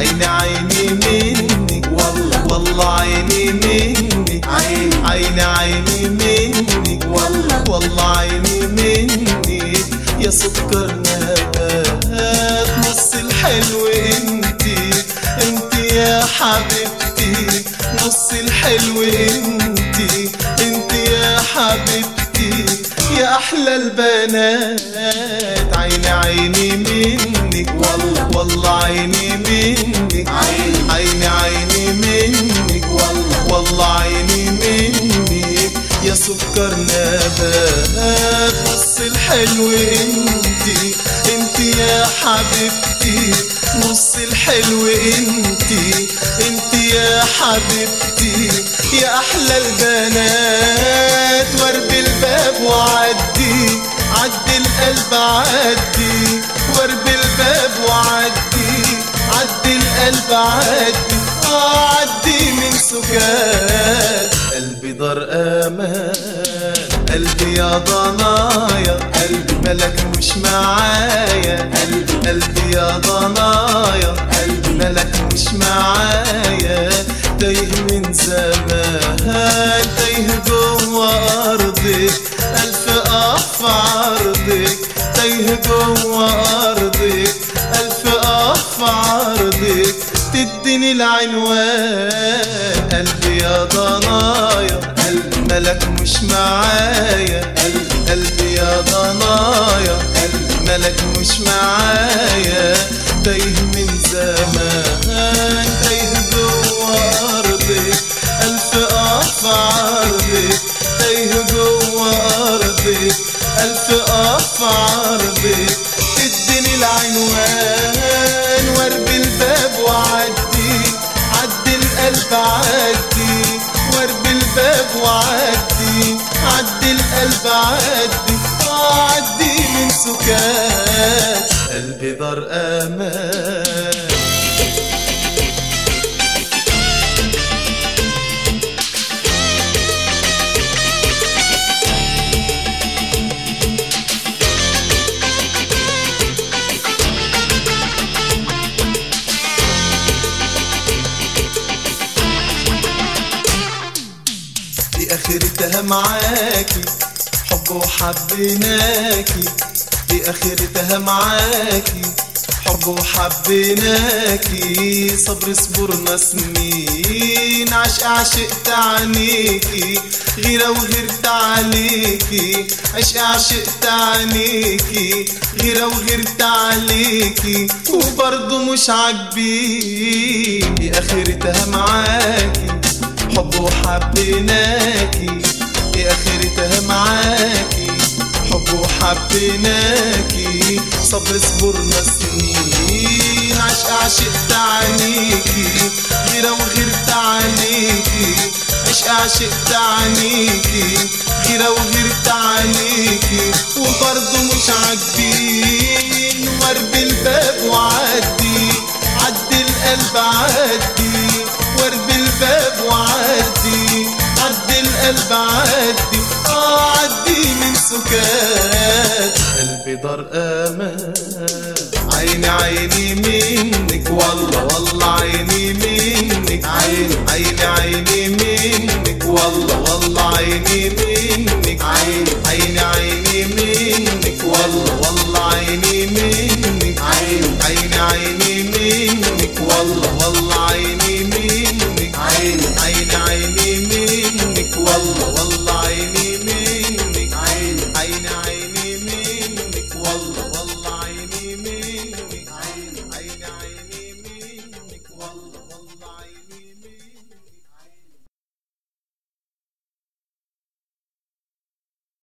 عيني عيني منك والله والله عيني منك عيني عيني عيني منك والله والله عيني منك يا سكر نبات نص الحلو انت. انت يا حبيبتي نص الحلو انت. انت يا حبيبتي أحلى البنات عيني عيني منك والله. والله عيني منك عيني. عيني منك والله. والله عيني منك يا سكر نبات نص الحلو انتي انتي يا حبيبتي نص الحلو انتي انتي يا حبيبتي يا أحلى البنات القلب عدي ورب الباب وعدي. عدي القلب عدي عدي من سكات قلبي دار أمان قلبي يا ضنايا. قلبي ملك مش معايا. قلبي قلبي يا ضنايا. قلبي ملك مش معايا. تايه من زمان تايه جوه ارضك ألف اف عرضك تايه جوه أرضك ألف اف عرضك تديني العنوان. قلبي يا ضنايا قلبي ملك مش معايا. قلبي يا ضنايا قلبي ملك مش معايا. تايه من زمان تايه جوه أرضك. ألف اف عرضك. العنوان ورب الباب وعدي عدي القلب عدي ورب الباب وعدي عدي القلب عدي عدي من سكات قلبي دار أمان اخرتها معاكي حب وحبيناكي. دي اخرتها معاكي حب وحبيناكي. صبر صبرنا سنين عشق عشقت عنيكي غيرة وغيرت عليكي عشق عشقت عنيكي غيرة وغيرت عليكي وبرضه مش عاجبين. دي اخرتها معاكي. حب وحبيناكي. دي اخرتها معاكي. حب وحبيناكي. صبر صبرنا سنين. عشق عشقت عنيكي غيرة وغيرت عليكي عشق عشقت عنيكي غيرة وغيرت عليكي وبرضه مش عاجبين. ورب الباب وعدي. عدي القلب عدي القلب عدي آه عدي من سكات قلبي دار أمان عيني عيني منك والله والله عيني منك. عيني عيني عيني منك والله والله عيني منك. عيني عيني عيني